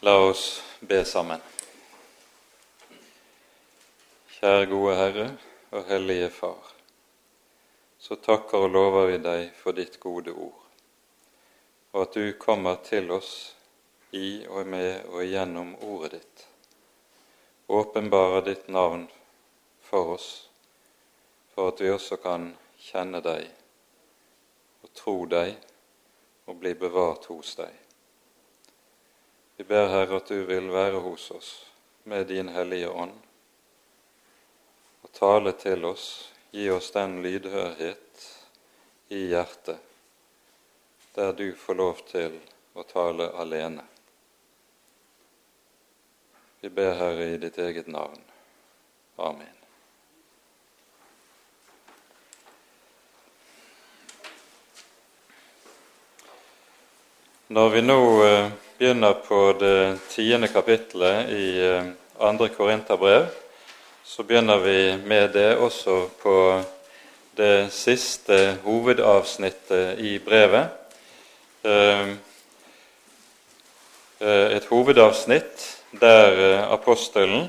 La oss be sammen. Kjære gode Herre og Hellige Far. Så takker og lover vi deg for ditt gode ord, og at du kommer til oss i og med og gjennom ordet ditt. Åpenbarer ditt navn for oss, for at vi også kan kjenne deg og tro deg og bli bevart hos deg. Vi ber Herre at du vil være hos oss med din Hellige Ånd og tale til oss, gi oss den lydhørhet i hjertet der du får lov til å tale alene. Vi ber Herre i ditt eget navn. Amen. Når vi nå eh, begynner på det tiende kapittelet i eh, andre Korinterbrev, så begynner vi med det også på det siste hovedavsnittet i brevet. Eh, eh, et hovedavsnitt der apostelen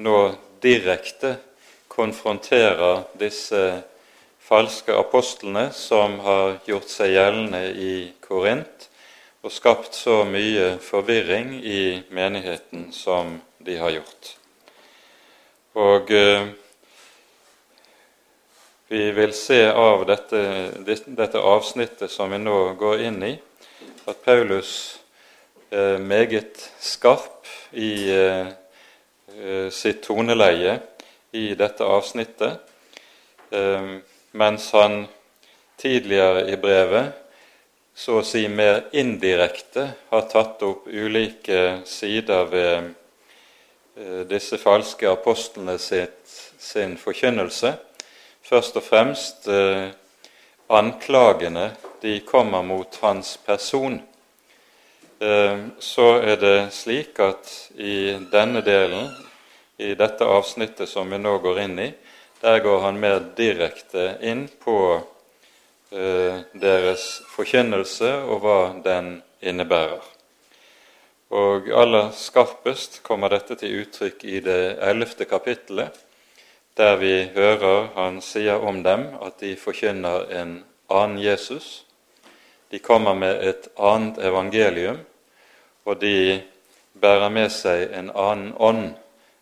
nå direkte konfronterer disse falske apostlene som har gjort seg gjeldende i Korint, og skapt så mye forvirring i menigheten som de har gjort. Og eh, vi vil se av dette, dette, avsnittet som vi nå går inn i, at Paulus er meget skarp i eh, sitt toneleie i dette avsnittet, eh, mens han tidligere i brevet så å si mer indirekte har tatt opp ulike sider ved eh, disse falske apostlene sitt, sin forkynnelse. Først og fremst eh, anklagene de kommer mot hans person. Eh, så er det slik at i denne delen, i dette avsnittet som vi nå går inn i, der går han mer direkte inn på deres forkynnelse og hva den innebærer. Og aller skarpest kommer dette til uttrykk i det ellevte kapittelet, der vi hører han sier om dem at de forkynner en annen Jesus. De kommer med et annet evangelium, og de bærer med seg en annen ånd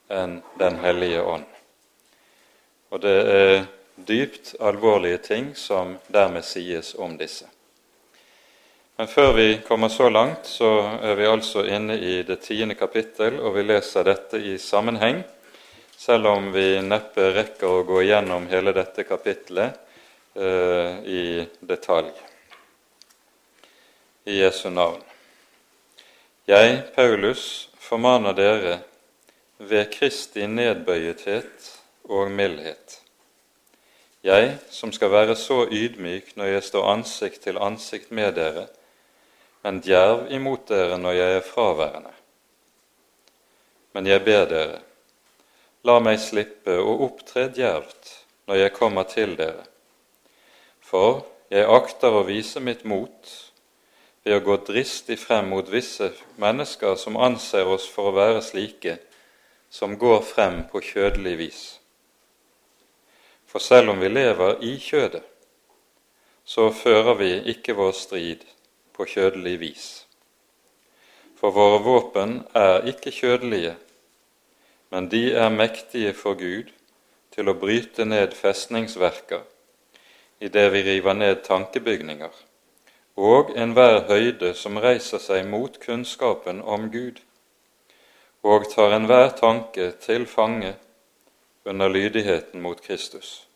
enn Den hellige ånd. Og det er dypt alvorlige ting som dermed sies om disse. Men før vi kommer så langt, så er vi altså inne i det tiende kapittel, og vi leser dette i sammenheng, selv om vi neppe rekker å gå igjennom hele dette kapittelet eh, i detalj. I Jesu navn. Jeg, Paulus, formaner dere ved Kristi nedbøyethet og mildhet jeg som skal være så ydmyk når jeg står ansikt til ansikt med dere, men djerv imot dere når jeg er fraværende. Men jeg ber dere, la meg slippe å opptre djervt når jeg kommer til dere. For jeg akter å vise mitt mot ved å gå dristig frem mot visse mennesker som anser oss for å være slike, som går frem på kjødelig vis. For selv om vi lever i kjødet, så fører vi ikke vår strid på kjødelig vis. For våre våpen er ikke kjødelige, men de er mektige for Gud til å bryte ned festningsverker idet vi river ned tankebygninger, og enhver høyde som reiser seg mot kunnskapen om Gud, og tar enhver tanke til fange under lydigheten mot Kristus.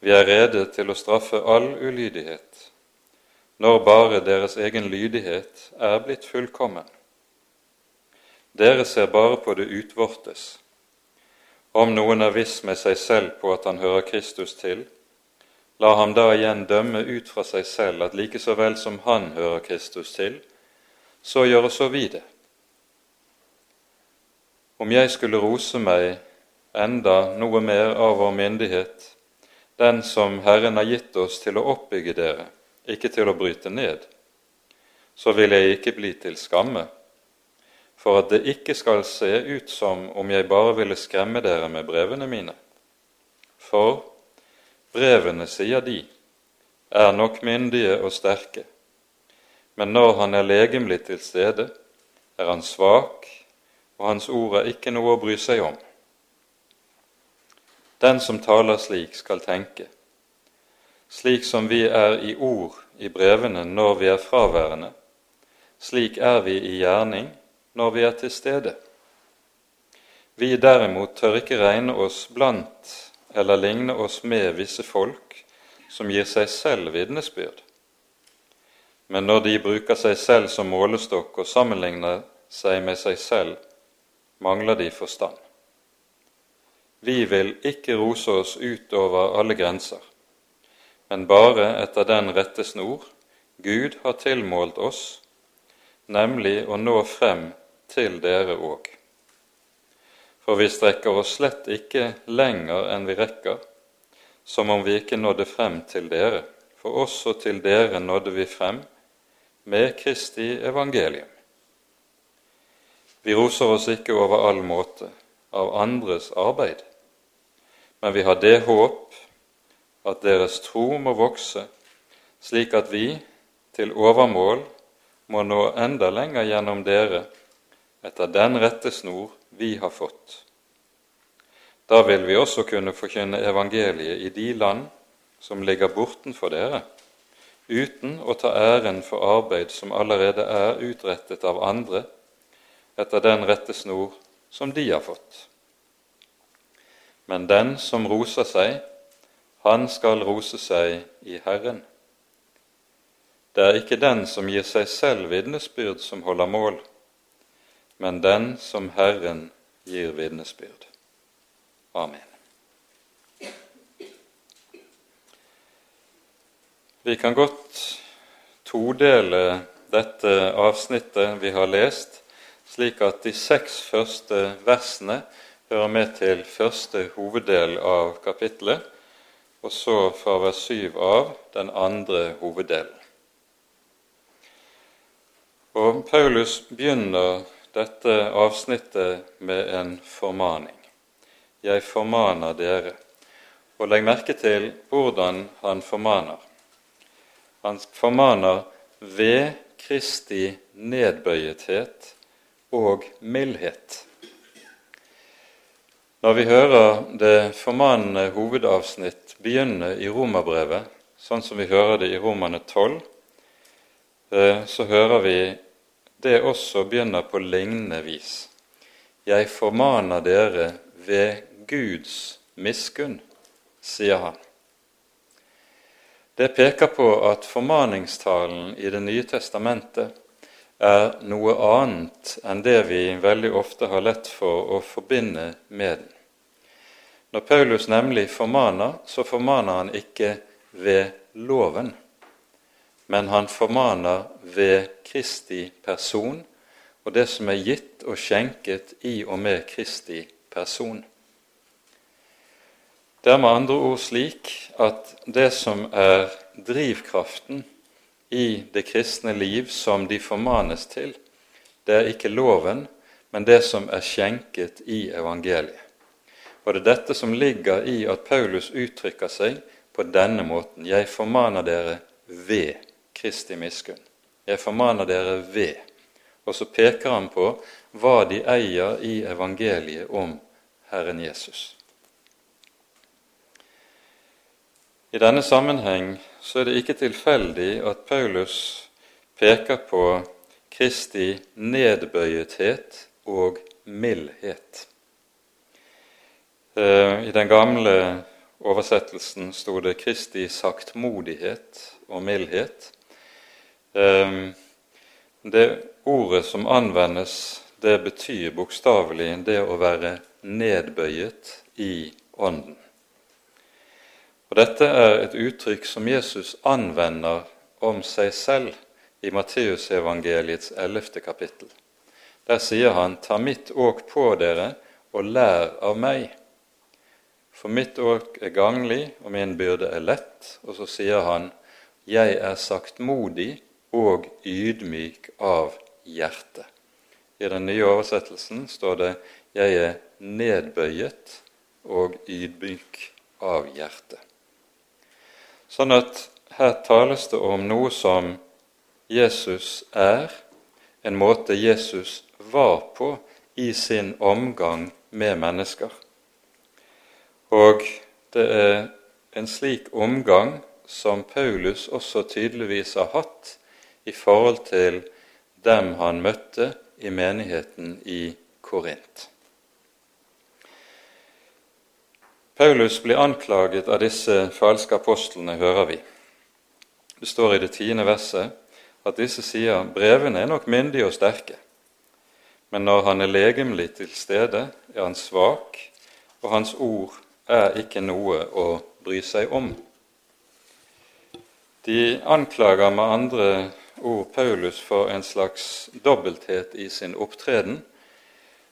Vi er rede til å straffe all ulydighet når bare deres egen lydighet er blitt fullkommen. Dere ser bare på det utvortes. Om noen er viss med seg selv på at han hører Kristus til, la ham da igjen dømme ut fra seg selv at like så vel som han hører Kristus til, så gjør også vi det. Om jeg skulle rose meg enda noe mer av vår myndighet, den som Herren har gitt oss til å oppbygge dere, ikke til å bryte ned, så vil jeg ikke bli til skamme, for at det ikke skal se ut som om jeg bare ville skremme dere med brevene mine. For brevene, sier de, er nok myndige og sterke, men når han er legemlig til stede, er han svak, og hans ord er ikke noe å bry seg om. Den som taler slik, skal tenke, slik som vi er i ord i brevene når vi er fraværende, slik er vi i gjerning når vi er til stede. Vi derimot tør ikke regne oss blant eller ligne oss med visse folk som gir seg selv vitnesbyrd. Men når de bruker seg selv som målestokk og sammenligner seg med seg selv, mangler de forstand. Vi vil ikke rose oss utover alle grenser, men bare etter den rette snor Gud har tilmålt oss, nemlig å nå frem til dere òg. For vi strekker oss slett ikke lenger enn vi rekker, som om vi ikke nådde frem til dere, for også til dere nådde vi frem med Kristi evangelium. Vi roser oss ikke over all måte av andres arbeid, men vi har det håp at deres tro må vokse, slik at vi til overmål må nå enda lenger gjennom dere etter den rette snor vi har fått. Da vil vi også kunne forkynne evangeliet i de land som ligger bortenfor dere, uten å ta æren for arbeid som allerede er utrettet av andre etter den rette snor som de har fått. Men den som roser seg, han skal rose seg i Herren. Det er ikke den som gir seg selv vitnesbyrd, som holder mål, men den som Herren gir vitnesbyrd. Amen. Vi kan godt todele dette avsnittet vi har lest, slik at de seks første versene hører med til første hoveddel av kapittelet, og så fra vers 7 av den andre hoveddelen. Og Paulus begynner dette avsnittet med en formaning. Jeg formaner dere. Og legg merke til hvordan han formaner. Han formaner ved Kristi nedbøyethet og mildhet. Når vi hører det formanende hovedavsnitt begynne i romerbrevet, sånn som vi hører det i Romane 12, eh, så hører vi det også begynner på lignende vis. Jeg formaner dere ved Guds miskunn, sier han. Det peker på at formaningstalen i Det nye testamentet er noe annet enn det vi veldig ofte har lett for å forbinde med den. Når Paulus nemlig formaner, så formaner han ikke ved loven, men han formaner ved Kristi person og det som er gitt og skjenket i og med Kristi person. Det er med andre ord slik at det som er drivkraften i det kristne liv som de formanes til, det er ikke loven, men det som er skjenket i evangeliet. Og det er dette som ligger i at Paulus uttrykker seg på denne måten. Jeg formaner dere ved Kristi miskunn. Jeg formaner dere ved. Og så peker han på hva de eier i evangeliet om Herren Jesus. I denne sammenheng så er det ikke tilfeldig at Paulus peker på Kristi nedbøyethet og mildhet. Eh, I den gamle oversettelsen sto det Kristi saktmodighet og mildhet. Eh, det ordet som anvendes, det betyr bokstavelig det å være nedbøyet i Ånden. Og Dette er et uttrykk som Jesus anvender om seg selv i Matteusevangeliets ellevte kapittel. Der sier han, 'Ta mitt åk på dere og lær av meg'. For mitt åk er ganglig, og min byrde er lett. Og så sier han, 'Jeg er saktmodig og ydmyk av hjerte. I den nye oversettelsen står det 'Jeg er nedbøyet og ydmyk av hjerte'. Sånn at her tales det om noe som Jesus er, en måte Jesus var på i sin omgang med mennesker. Og det er en slik omgang som Paulus også tydeligvis har hatt i forhold til dem han møtte i menigheten i Korint. Paulus blir anklaget av disse falske apostlene, hører vi. Det står i det tiende verset at disse sier brevene er nok myndige og sterke, men når han er legemlig til stede, er han svak, og hans ord er ikke noe å bry seg om. De anklager med andre ord Paulus for en slags dobbelthet i sin opptreden,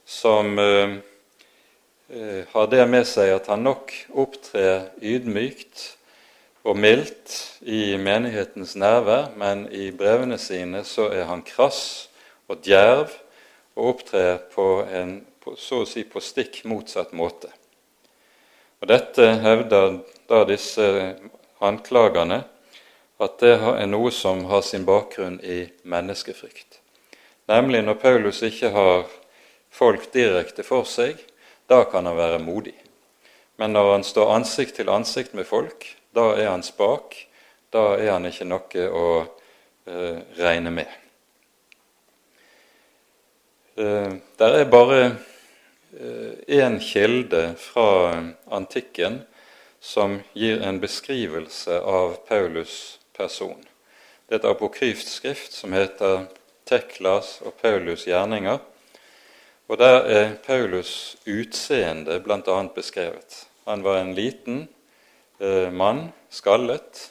som eh, har det med seg at han nok opptrer ydmykt og mildt i menighetens nærvær, men i brevene sine så er han krass og djerv og opptrer på en så å si på stikk motsatt måte. Og Dette hevder da disse anklagerne at det er noe som har sin bakgrunn i menneskefrykt. Nemlig når Paulus ikke har folk direkte for seg, da kan han være modig. Men når han står ansikt til ansikt med folk, da er han spak. Da er han ikke noe å eh, regne med. Eh, der er bare én eh, kilde fra antikken som gir en beskrivelse av Paulus' person. Det er et apokryft skrift som heter Teklas og Paulus' gjerninger. Og Der er Paulus' utseende bl.a. beskrevet. Han var en liten, Eh, mann, skallet,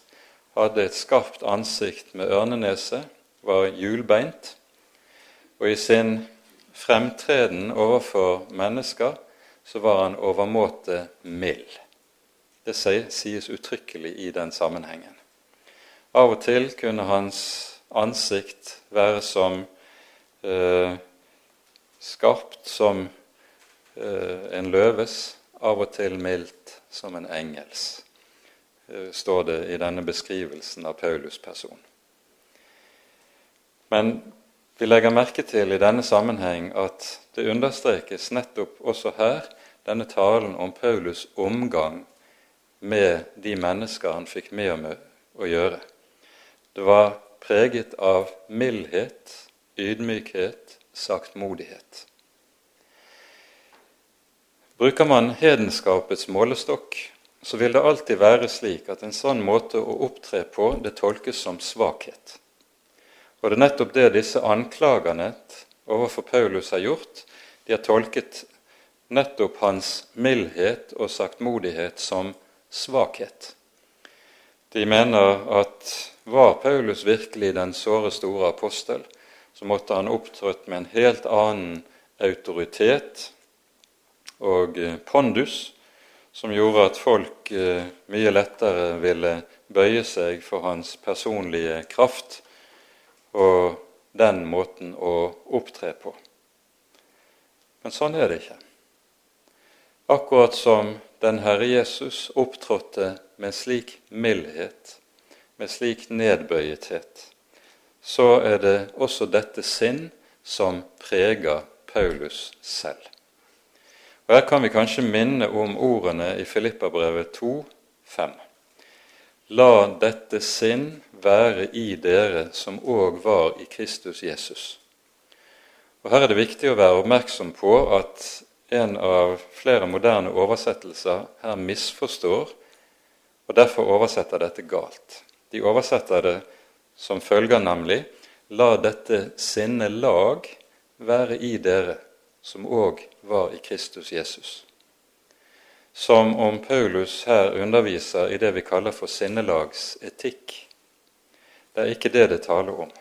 hadde et skarpt ansikt med ørnenese, var hjulbeint, og i sin fremtreden overfor mennesker så var han overmåte mild. Det sies uttrykkelig i den sammenhengen. Av og til kunne hans ansikt være som eh, skarpt som eh, en løves, av og til mildt som en engels. Eh, står det i denne beskrivelsen av Paulus' person. Men vi legger merke til i denne sammenheng at det understrekes nettopp også her denne talen om Paulus' omgang med de mennesker han fikk med å gjøre. Det var preget av mildhet, ydmykhet, saktmodighet. Bruker man hedenskapets målestokk, så vil det alltid være slik at en sånn måte å opptre på, det tolkes som svakhet. Og det er nettopp det disse anklagerne overfor Paulus har gjort. De har tolket nettopp hans mildhet og saktmodighet som svakhet. De mener at var Paulus virkelig den såre store apostel, så måtte han opptrådt med en helt annen autoritet og pondus som gjorde at folk eh, mye lettere ville bøye seg for hans personlige kraft og den måten å opptre på. Men sånn er det ikke. Akkurat som den Herre Jesus opptrådte med slik mildhet, med slik nedbøyethet, så er det også dette sinn som preger Paulus selv. Og Her kan vi kanskje minne om ordene i Filippabrevet 2, 5. La dette sinn være i dere som òg var i Kristus Jesus. Og Her er det viktig å være oppmerksom på at en av flere moderne oversettelser her misforstår, og derfor oversetter dette galt. De oversetter det som følger nemlig La dette sinnelag være i dere som òg var i Kristus Jesus. Som om Paulus her underviser i det vi kaller for sinnelagsetikk. Det er ikke det det taler om.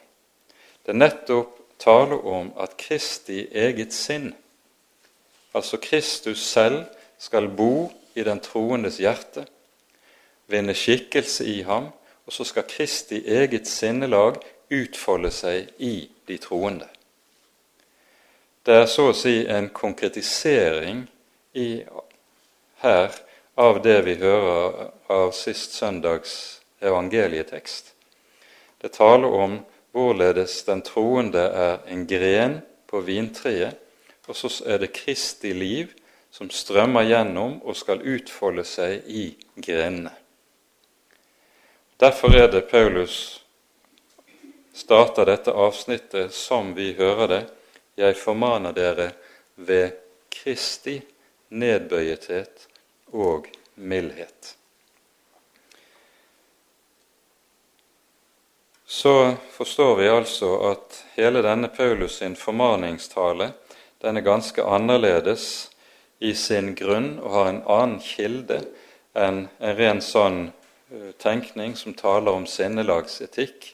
Det er nettopp tale om at Kristi eget sinn, altså Kristus selv, skal bo i den troendes hjerte, vinne skikkelse i ham, og så skal Kristi eget sinnelag utfolde seg i de troende. Det er så å si en konkretisering i, her av det vi hører av sist søndags evangelietekst. Det taler om hvorledes den troende er en gren på vintreet, og så er det Kristi liv som strømmer gjennom og skal utfolde seg i grenene. Derfor er det Paulus starter dette avsnittet som vi hører det. Jeg formaner dere ved Kristi nedbøyethet og mildhet. Så forstår vi altså at hele denne Paulus sin formaningstale den er ganske annerledes i sin grunn og har en annen kilde enn en ren sånn tenkning som taler om sinnelagsetikk,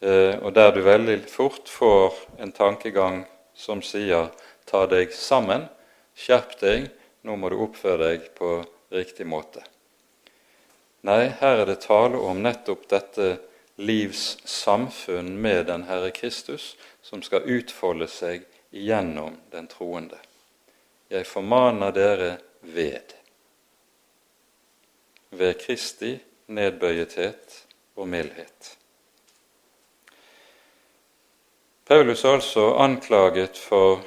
eh, og der du veldig fort får en tankegang som sier 'ta deg sammen', 'skjerp deg', nå må du oppføre deg på riktig måte. Nei, her er det tale om nettopp dette livs samfunn med den Herre Kristus, som skal utfolde seg igjennom den troende. Jeg formaner dere ved. Ved Kristi nedbøyethet og mildhet. Paulus er altså anklaget for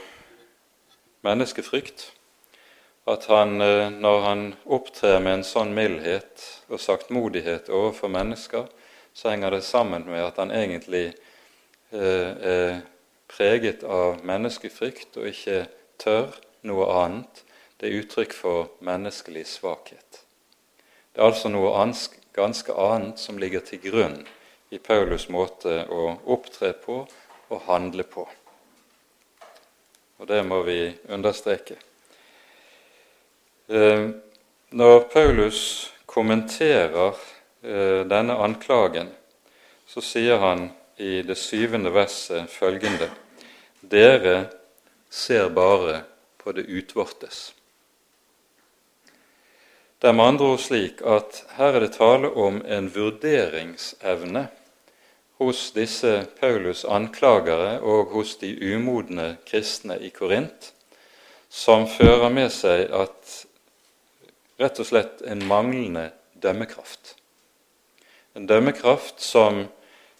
menneskefrykt at han, eh, når han opptrer med en sånn mildhet og saktmodighet overfor mennesker, så henger det sammen med at han egentlig eh, er preget av menneskefrykt og ikke tør noe annet. Det er uttrykk for menneskelig svakhet. Det er altså noe ganske annet som ligger til grunn i Paulus' måte å opptre på og handle på. Og det må vi understreke. Eh, når Paulus kommenterer eh, denne anklagen, så sier han i det syvende verset følgende Dere ser bare på det utvortes. Det er med andre ord slik at her er det tale om en vurderingsevne hos disse Paulus' anklagere og hos de umodne kristne i Korint, som fører med seg at rett og slett en manglende dømmekraft. En dømmekraft som,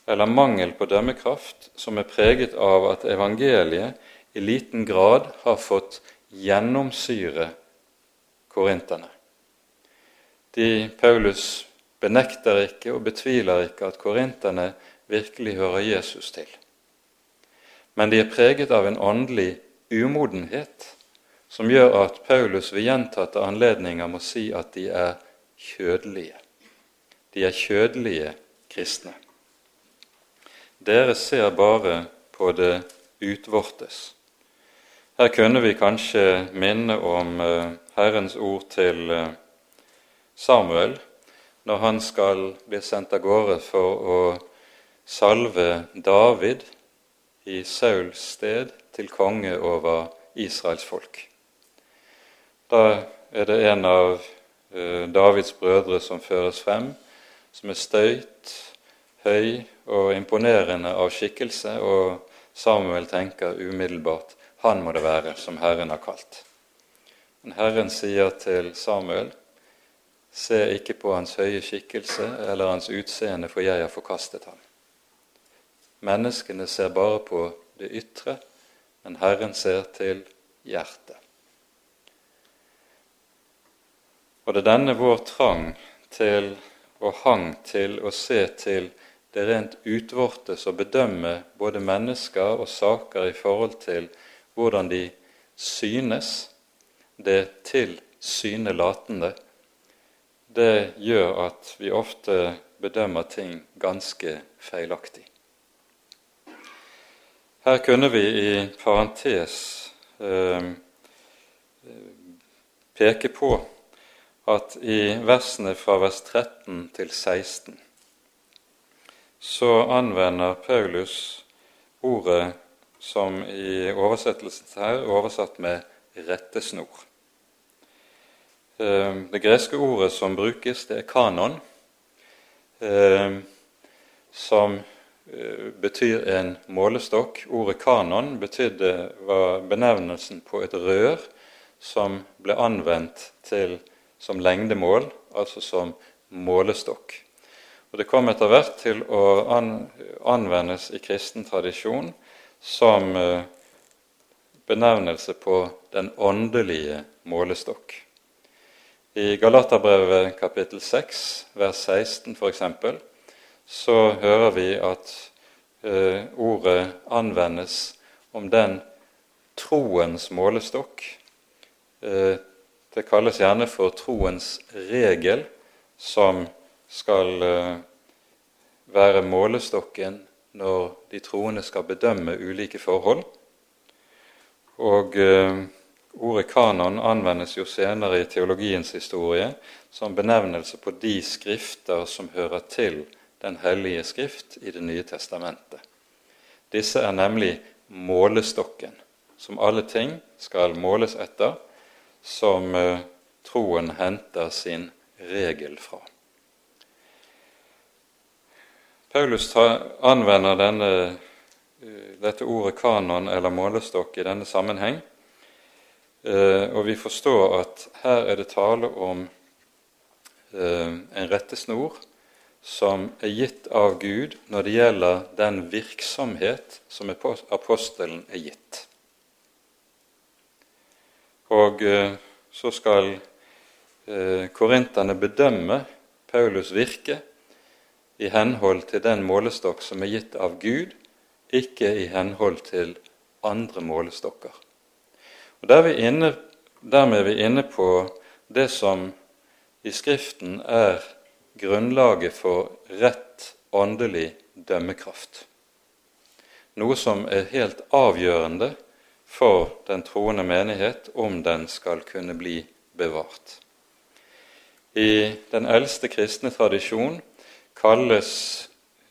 eller mangel på dømmekraft som er preget av at evangeliet i liten grad har fått gjennomsyre korinterne. De, Paulus benekter ikke og betviler ikke at korinterne virkelig hører Jesus til. Men de er preget av en åndelig umodenhet som gjør at Paulus ved gjentatte anledninger må si at de er kjødelige. De er kjødelige kristne. Dere ser bare på det utvortes. Her kunne vi kanskje minne om eh, Herrens ord til eh, Samuel når han skal bli sendt av gårde for å salve David i Sauls sted til konge over Israels folk. Da er det en av uh, Davids brødre som føres frem, som er støyt, høy og imponerende av skikkelse, og Samuel tenker umiddelbart han må det være som Herren har kalt. Men Herren sier til Samuel, se ikke på hans høye skikkelse eller hans utseende, for jeg har forkastet ham. Menneskene ser bare på det ytre, men Herren ser til hjertet. Og det er denne vår trang til og hang til å se til det rent utvortes og bedømme både mennesker og saker i forhold til hvordan de synes, det tilsynelatende, det gjør at vi ofte bedømmer ting ganske feilaktig. Her kunne vi i parentes eh, peke på at i versene fra vers 13 til 16 så anvender Paulus ordet som i oversettelsen her oversatt med rettesnor. Ehm, det greske ordet som brukes, det er kanon, ehm, som eh, betyr en målestokk. Ordet kanon betydde, var benevnelsen på et rør som ble anvendt til, som lengdemål, altså som målestokk. Og Det kom etter hvert til å anvendes i kristen tradisjon som eh, benevnelse på den åndelige målestokk. I Galaterbrevet kapittel 6, vers 16 f.eks., så hører vi at eh, ordet anvendes om den troens målestokk. Eh, det kalles gjerne for troens regel, som skal eh, være målestokken når de troende skal bedømme ulike forhold. Og Ordet kanon anvendes jo senere i teologiens historie som benevnelse på de skrifter som hører til Den hellige skrift i Det nye testamentet. Disse er nemlig målestokken, som alle ting skal måles etter, som eh, troen henter sin regel fra. Paulus anvender denne, eh, dette ordet kanon eller målestokk i denne sammenheng, og vi forstår at her er det tale om eh, en rettesnor som er gitt av Gud når det gjelder den virksomhet som apostelen er gitt. Og så skal korinterne bedømme Paulus' virke i henhold til den målestokk som er gitt av Gud, ikke i henhold til andre målestokker. Og der er inne, Dermed er vi inne på det som i Skriften er grunnlaget for rett åndelig dømmekraft. Noe som er helt avgjørende for den troende menighet om den skal kunne bli bevart. I den eldste kristne tradisjon kalles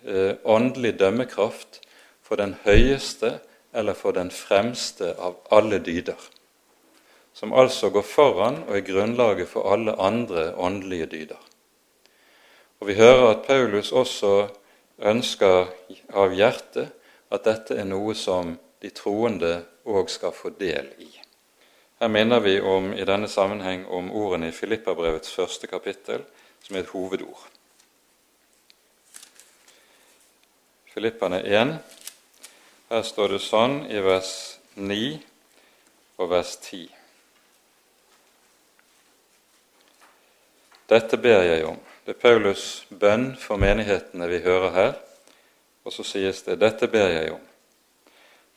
eh, åndelig dømmekraft for den høyeste eller for den fremste av alle dyder, som altså går foran og er grunnlaget for alle andre åndelige dyder. Og Vi hører at Paulus også ønsker av hjertet at dette er noe som de troende òg skal få del i. Her minner vi om, i denne sammenheng om ordene i Filippabrevets første kapittel, som er et hovedord. Filippane 1. Her står det sånn i vers 9 og vers 10. Dette ber jeg om. Det er Paulus' bønn for menighetene vi hører her. Og så sies det dette ber jeg om.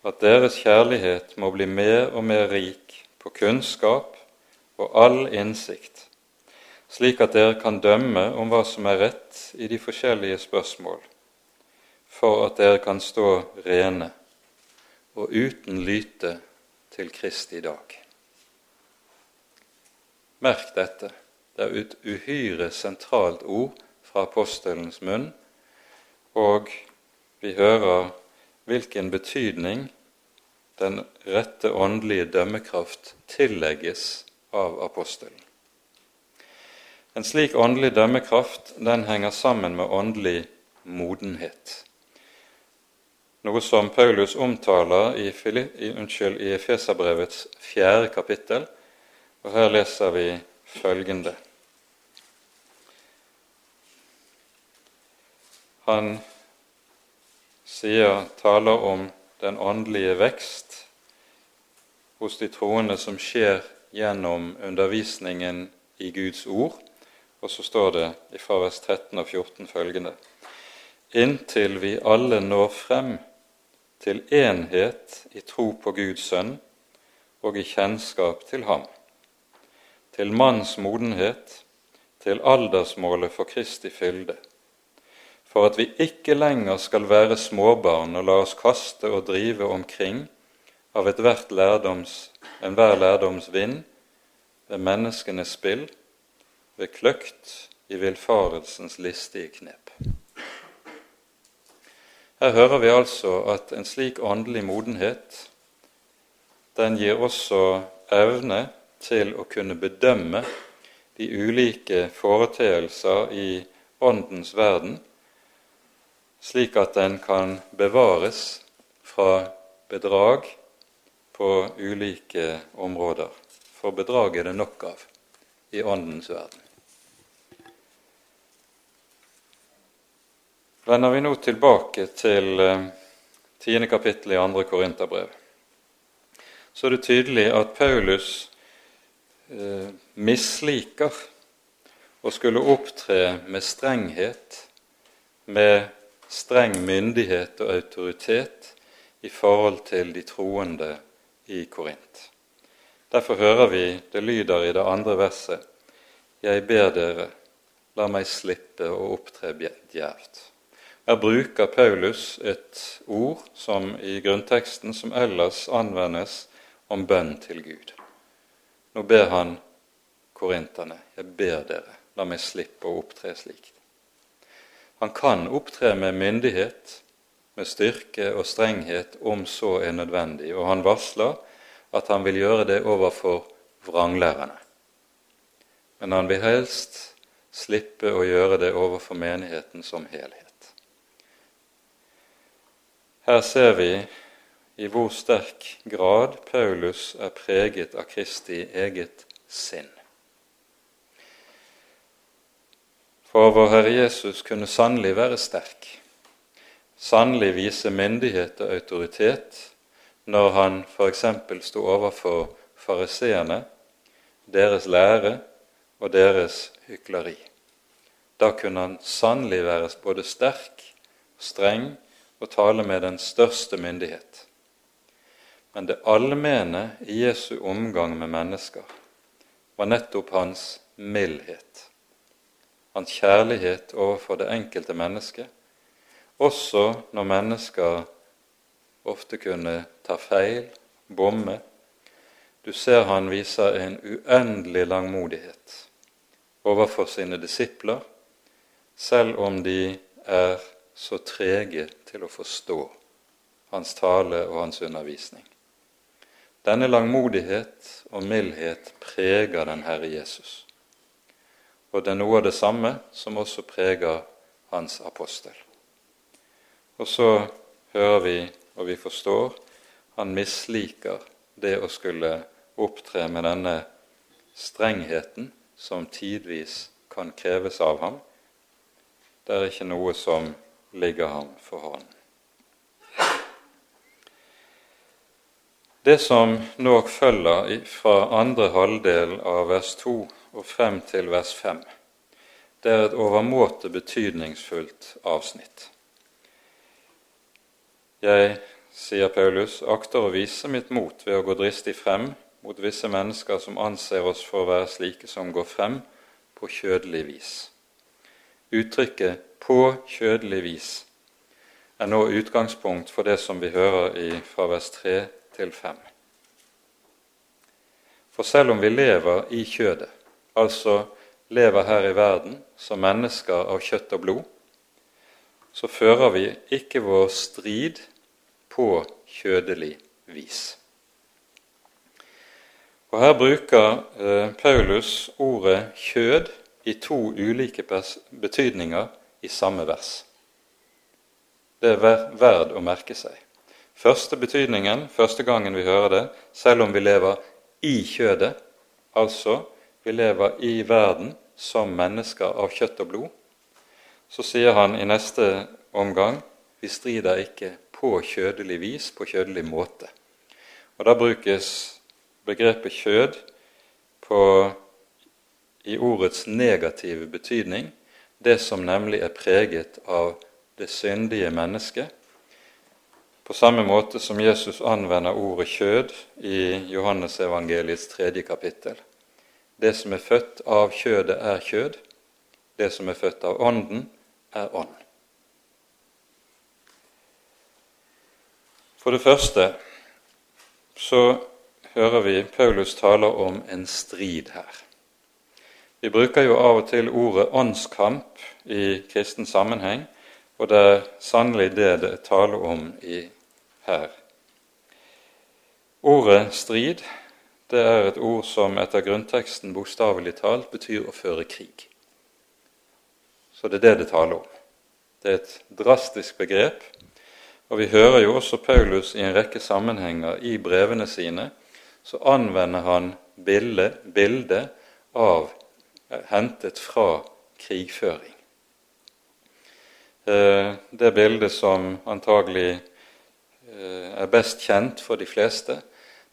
At deres kjærlighet må bli mer og mer rik på kunnskap og all innsikt, slik at dere kan dømme om hva som er rett i de forskjellige spørsmål for at dere kan stå rene og uten lyte til Kristi dag. Merk dette. Det er et uhyre sentralt ord fra apostelens munn, og vi hører hvilken betydning den rette åndelige dømmekraft tillegges av apostelen. En slik åndelig dømmekraft den henger sammen med åndelig modenhet noe som Paulus omtaler i, Efeserbrevets fjerde kapittel. Og her leser vi følgende. Han sier, taler om den åndelige vekst hos de troende som skjer gjennom undervisningen i Guds ord. Og så står det fra vers 13 og 14 følgende.: Inntil vi alle når frem til enhet i tro på Guds sønn og i kjennskap til ham, til manns modenhet, til aldersmålet for Kristi fylde, for at vi ikke lenger skal være småbarn og la oss kaste og drive omkring av ethvert lærdoms, enhver lærdoms vind, ved menneskenes spill, ved kløkt i villfarelsens listige knep. Her hører vi altså at en slik åndelig modenhet den gir også evne til å kunne bedømme de ulike foreteelser i Åndens verden slik at den kan bevares fra bedrag på ulike områder. For bedrag er det nok av i Åndens verden. Vender vi nå tilbake til eh, tiende kapittel i andre Korinterbrev, så er det tydelig at Paulus eh, misliker å skulle opptre med strenghet, med streng myndighet og autoritet i forhold til de troende i Korint. Derfor hører vi det lyder i det andre verset Jeg ber dere, la meg slippe å opptre djervt. Her bruker Paulus et ord som i grunnteksten som ellers anvendes om bønn til Gud. Nå ber han korinterne, jeg ber dere, la meg slippe å opptre slikt. Han kan opptre med myndighet, med styrke og strenghet om så er nødvendig, og han varsler at han vil gjøre det overfor vranglærerne. Men han vil helst slippe å gjøre det overfor menigheten som helhet. Her ser vi i hvor sterk grad Paulus er preget av Kristi eget sinn. For vår Herre Jesus kunne sannelig være sterk, sannelig vise myndighet og autoritet når han f.eks. sto overfor fariseerne, deres lære og deres hykleri. Da kunne han sannelig være både sterk, streng og tale med den største myndighet. Men det allmenne i Jesu omgang med mennesker var nettopp hans mildhet hans kjærlighet overfor det enkelte mennesket, også når mennesker ofte kunne ta feil, bomme. Du ser han viser en uendelig langmodighet overfor sine disipler, selv om de er så trege til å forstå hans tale og hans undervisning. Denne langmodighet og mildhet preger den Herre Jesus. Og det er noe av det samme som også preger hans apostel. Og så hører vi, og vi forstår, han misliker det å skulle opptre med denne strengheten som tidvis kan kreves av ham. Det er ikke noe som ligger ham for hånden. Det som nå følger fra andre halvdel av vers 2 og frem til vers 5. Det er et overmåte betydningsfullt avsnitt. Jeg, sier Paulus, akter å vise mitt mot ved å gå dristig frem mot visse mennesker som anser oss for å være slike som går frem på kjødelig vis. Uttrykket 'på kjødelig vis' er nå utgangspunkt for det som vi hører i fra vers 3 til 5. For selv om vi lever i kjødet, altså lever her i verden som mennesker av kjøtt og blod, så fører vi ikke vår strid på kjødelig vis. Og Her bruker eh, Paulus ordet 'kjød' i to ulike betydninger i samme vers. Det er verd å merke seg. Første betydningen, første gangen vi hører det, selv om vi lever i kjødet, altså vi lever i verden som mennesker av kjøtt og blod, så sier han i neste omgang vi strider ikke på kjødelig vis, på kjødelig måte. Og Da brukes begrepet kjød på, i ordets negative betydning, det som nemlig er preget av det syndige mennesket, på samme måte som Jesus anvender ordet kjød i Johannesevangeliets tredje kapittel. Det som er født av kjødet, er kjød. Det som er født av Ånden, er ånd. For det første så hører vi Paulus taler om en strid her. Vi bruker jo av og til ordet åndskamp i kristen sammenheng, og det er sannelig det det er tale om i, her. Ordet strid det er et ord som etter grunnteksten bokstavelig talt betyr å føre krig. Så det er det det taler om. Det er et drastisk begrep, og vi hører jo også Paulus i en rekke sammenhenger i brevene sine, så anvender han bildet bilde av hentet fra krigføring. Eh, det bildet som antagelig eh, er best kjent for de fleste,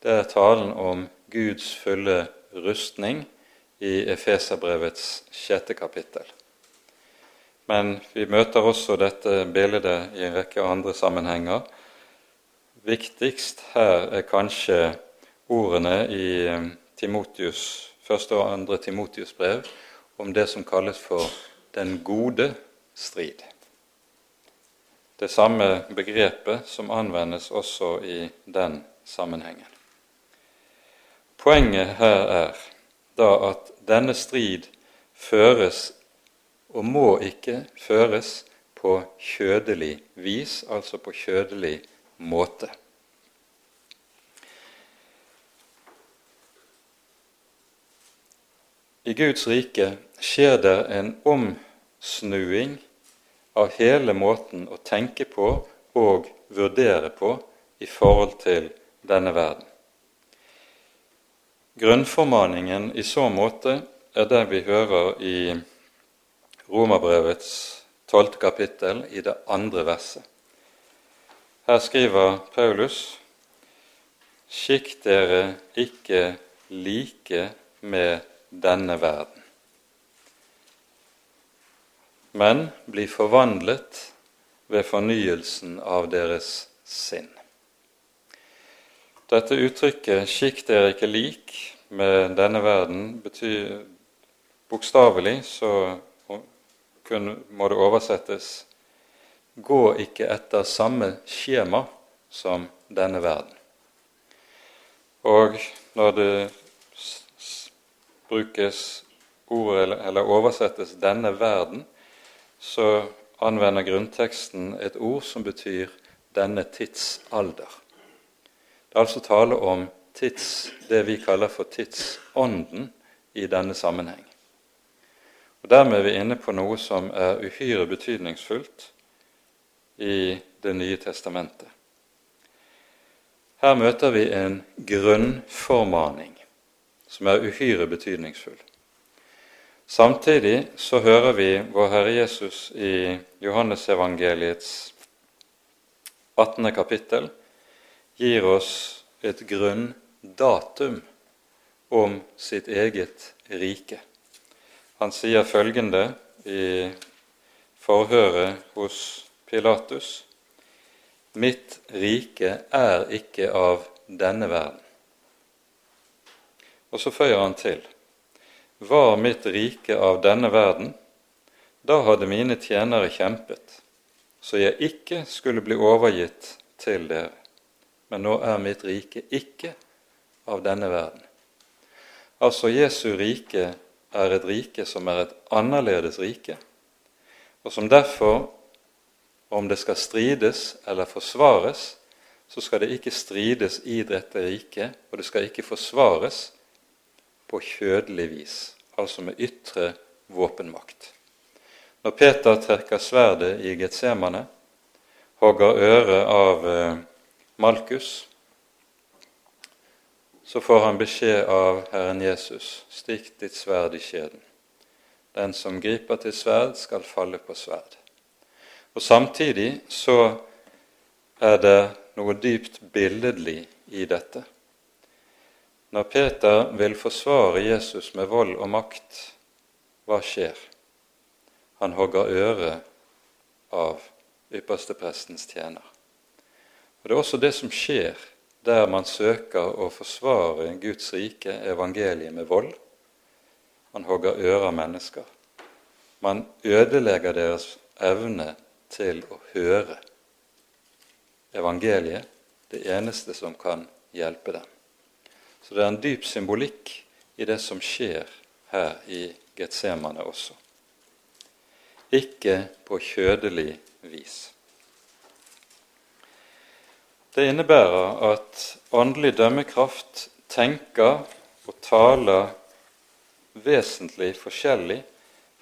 det er talen om Guds fulle rustning i Efeserbrevets sjette kapittel. Men vi møter også dette bildet i en rekke andre sammenhenger. Viktigst her er kanskje ordene i eh, Timotius, første og andre Timotius brev om det som kalles for den gode strid. Det samme begrepet som anvendes også i den sammenhengen. Poenget her er da at denne strid føres og må ikke føres på kjødelig vis, altså på kjødelig måte. I Guds rike skjer det en omsnuing av hele måten å tenke på og vurdere på i forhold til denne verden. Grunnformaningen i så måte er det vi hører i Romerbrevets tolvte kapittel i det andre verset. Her skriver Paulus:" Skikk dere ikke like med denne verden, men bli forvandlet ved fornyelsen av deres sinn. Dette uttrykket 'skikk dere ikke lik med denne verden' betyr bokstavelig så må det oversettes 'gå ikke etter samme skjema som denne verden'. Og når det brukes ordet eller oversettes 'denne verden', så anvender grunnteksten et ord som betyr 'denne tidsalder'. Det er altså tale om tids, det vi kaller for tidsånden i denne sammenheng. Og Dermed er vi inne på noe som er uhyre betydningsfullt i Det nye testamentet. Her møter vi en grunnformaning som er uhyre betydningsfull. Samtidig så hører vi vår Herre Jesus i Johannesevangeliets 18. kapittel gir oss et grunndatum om sitt eget rike. Han sier følgende i forhøret hos Pilatus.: Mitt rike er ikke av denne verden. Og så føyer han til Var mitt rike av denne verden, da hadde mine tjenere kjempet, så jeg ikke skulle bli overgitt til dere. Men nå er mitt rike ikke av denne verden. Altså Jesu rike er et rike som er et annerledes rike, og som derfor, om det skal strides eller forsvares, så skal det ikke strides i dette riket, og det skal ikke forsvares på kjødelig vis, altså med ytre våpenmakt. Når Peter trekker sverdet i Getsemane, hogger øret av eh, Malkus, så får han beskjed av Herren Jesus, stikk ditt sverd i skjeden. Den som griper til sverd, skal falle på sverd. Og Samtidig så er det noe dypt billedlig i dette. Når Peter vil forsvare Jesus med vold og makt, hva skjer? Han hogger øret av yppersteprestens tjener. Og Det er også det som skjer der man søker å forsvare Guds rike, evangeliet, med vold. Man hogger ører av mennesker. Man ødelegger deres evne til å høre evangeliet, det eneste som kan hjelpe dem. Så det er en dyp symbolikk i det som skjer her i Getsemane også. Ikke på kjødelig vis. Det innebærer at åndelig dømmekraft tenker og taler vesentlig forskjellig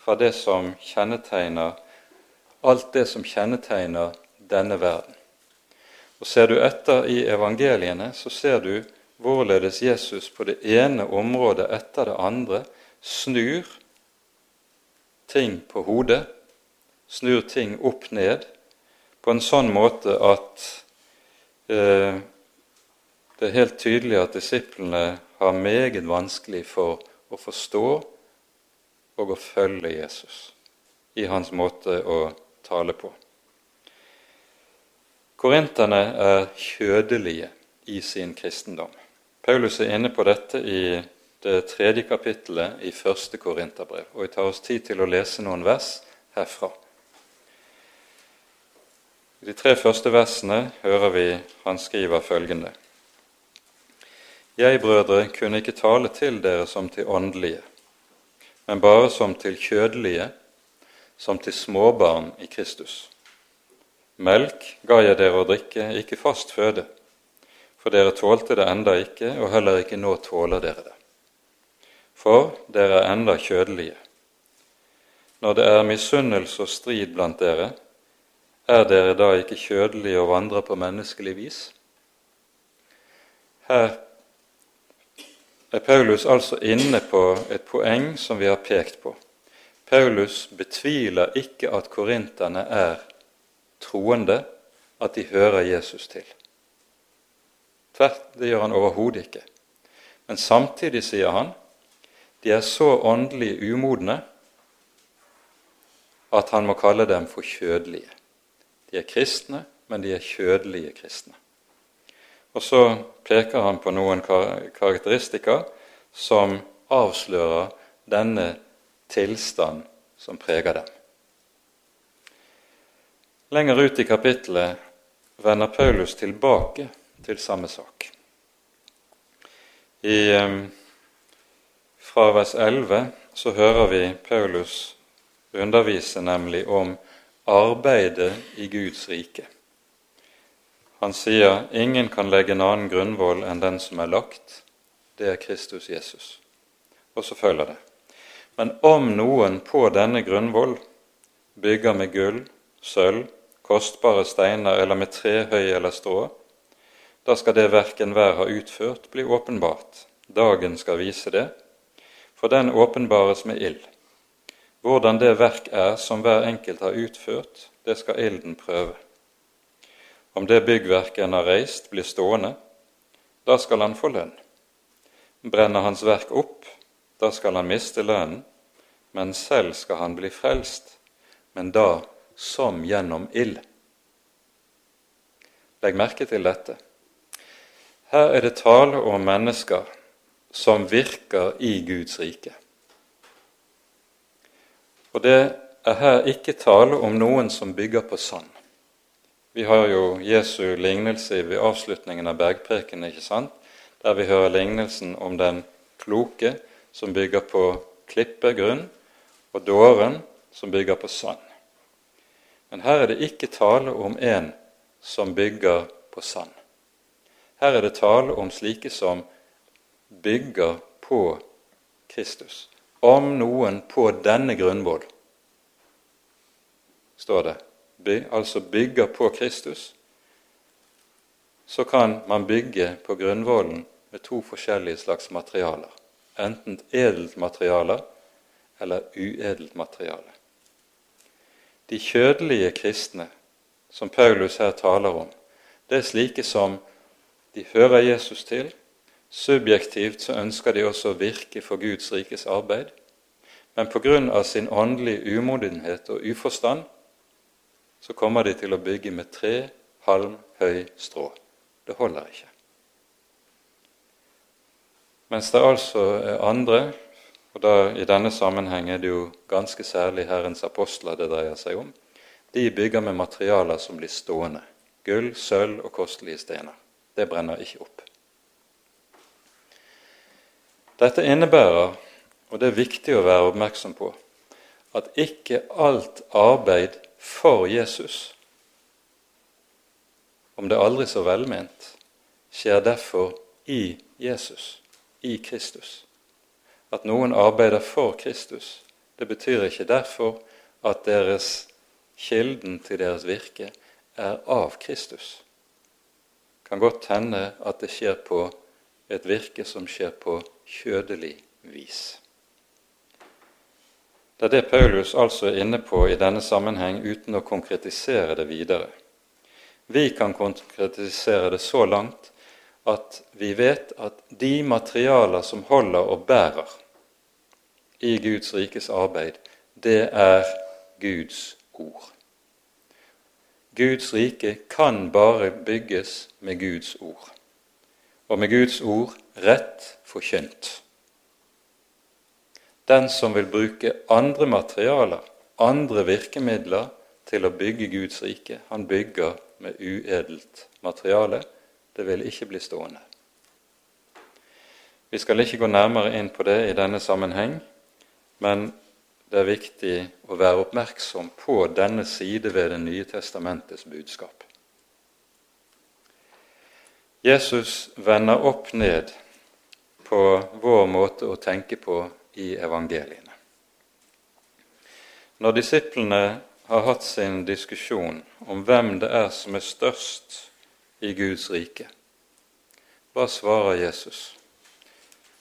fra det som kjennetegner alt det som kjennetegner denne verden. Og Ser du etter i evangeliene, så ser du hvorledes Jesus på det ene området etter det andre snur ting på hodet, snur ting opp ned, på en sånn måte at det er helt tydelig at disiplene har meget vanskelig for å forstå og å følge Jesus i hans måte å tale på. Korinterne er kjødelige i sin kristendom. Paulus er inne på dette i det tredje kapittelet i første Korinterbrev, og vi tar oss tid til å lese noen vers herfra. I de tre første versene hører vi han skriver følgende.: Jeg, brødre, kunne ikke tale til dere som til åndelige, men bare som til kjødelige, som til småbarn i Kristus. Melk ga jeg dere å drikke, ikke fast føde, for dere tålte det enda ikke, og heller ikke nå tåler dere det. For dere er enda kjødelige. Når det er misunnelse og strid blant dere, er dere da ikke kjødelige og vandrer på menneskelig vis? Her er Paulus altså inne på et poeng som vi har pekt på. Paulus betviler ikke at korinterne er troende, at de hører Jesus til. Tvert, det gjør han overhodet ikke. Men samtidig sier han de er så åndelig umodne at han må kalle dem for kjødelige. De er kristne, men de er kjødelige kristne. Og så peker han på noen karakteristikker som avslører denne tilstand som preger dem. Lenger ut i kapittelet vender Paulus tilbake til samme sak. I, fra vers 11 så hører vi Paulus undervise nemlig om arbeidet i Guds rike. Han sier ingen kan legge en annen grunnvoll enn den som er lagt. Det er Kristus Jesus. Og så følger det. Men om noen på denne grunnvoll bygger med gull, sølv, kostbare steiner eller med trehøy eller strå, da skal det verken hver har utført, bli åpenbart. Dagen skal vise det, for den åpenbares med ild. Hvordan det verk er som hver enkelt har utført, det skal ilden prøve. Om det byggverket en har reist, blir stående, da skal han få lønn. Brenner hans verk opp, da skal han miste lønnen, men selv skal han bli frelst, men da som gjennom ild. Legg merke til dette. Her er det tale om mennesker som virker i Guds rike. Og det er her ikke tale om noen som bygger på sand. Vi har jo Jesu lignelse ved avslutningen av bergprekenen, ikke sant? der vi hører lignelsen om den kloke som bygger på klippegrunn, og dåren som bygger på sand. Men her er det ikke tale om en som bygger på sand. Her er det tale om slike som bygger på Kristus. Om noen på denne grunnvoll, står det altså bygger på Kristus, så kan man bygge på grunnvollen med to forskjellige slags materialer. Enten edelt materiale eller uedelt materiale. De kjødelige kristne, som Paulus her taler om, det er slike som de hører Jesus til. Subjektivt så ønsker de også å virke for Guds rikes arbeid. Men pga. sin åndelige umodenhet og uforstand så kommer de til å bygge med tre halm høy strå. Det holder ikke. Mens det altså er andre, og da i denne sammenheng er det jo ganske særlig Herrens apostler det dreier seg om, de bygger med materialer som blir stående. Gull, sølv og kostelige stener. Det brenner ikke opp. Dette innebærer, og det er viktig å være oppmerksom på, at ikke alt arbeid for Jesus, om det aldri så velment, skjer derfor i Jesus, i Kristus. At noen arbeider for Kristus, det betyr ikke derfor at deres kilden til deres virke, er av Kristus. Det kan godt hende at det skjer på et virke som skjer på kjødelig vis. Det er det Paulus altså er inne på i denne sammenheng uten å konkretisere det videre. Vi kan konkretisere det så langt at vi vet at de materialer som holder og bærer i Guds rikes arbeid, det er Guds ord. Guds rike kan bare bygges med Guds ord, og med Guds ord rett forkynt. Den som vil bruke andre materialer, andre virkemidler, til å bygge Guds rike, han bygger med uedelt materiale. Det vil ikke bli stående. Vi skal ikke gå nærmere inn på det i denne sammenheng, men det er viktig å være oppmerksom på denne side ved Det nye testamentets budskap. Jesus vender opp ned på vår måte å tenke på i evangeliene. Når disiplene har hatt sin diskusjon om hvem det er som er størst i Guds rike, hva svarer Jesus?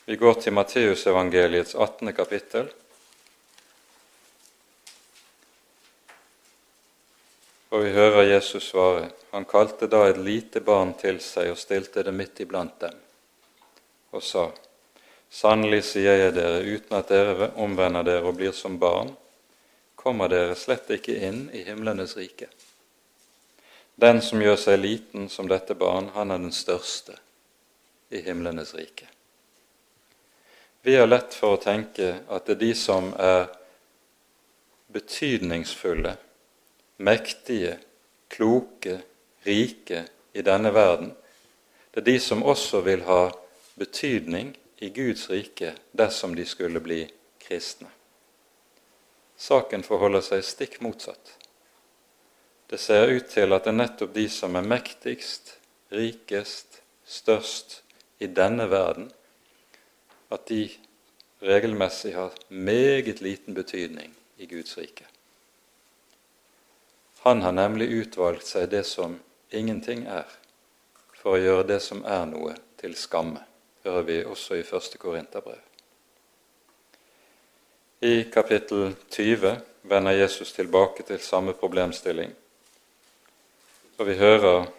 Vi går til Matteusevangeliets 18. kapittel. Og vi hører Jesus svare. Han kalte da et lite barn til seg og stilte det midt iblant dem, og sa:" Sannelig sier jeg dere, uten at dere omvender dere og blir som barn, kommer dere slett ikke inn i himlenes rike. Den som gjør seg liten som dette barn, han er den største i himlenes rike. Vi har lett for å tenke at det er de som er betydningsfulle, mektige, kloke, rike i denne verden, det er de som også vil ha betydning i Guds rike dersom de skulle bli kristne. Saken forholder seg stikk motsatt. Det ser ut til at det er nettopp de som er mektigst, rikest, størst i denne verden, at de regelmessig har meget liten betydning i Guds rike. Han har nemlig utvalgt seg det som ingenting er, for å gjøre det som er noe, til skamme hører vi også i første Korinterbrev. I kapittel 20 vender Jesus tilbake til samme problemstilling, og vi hører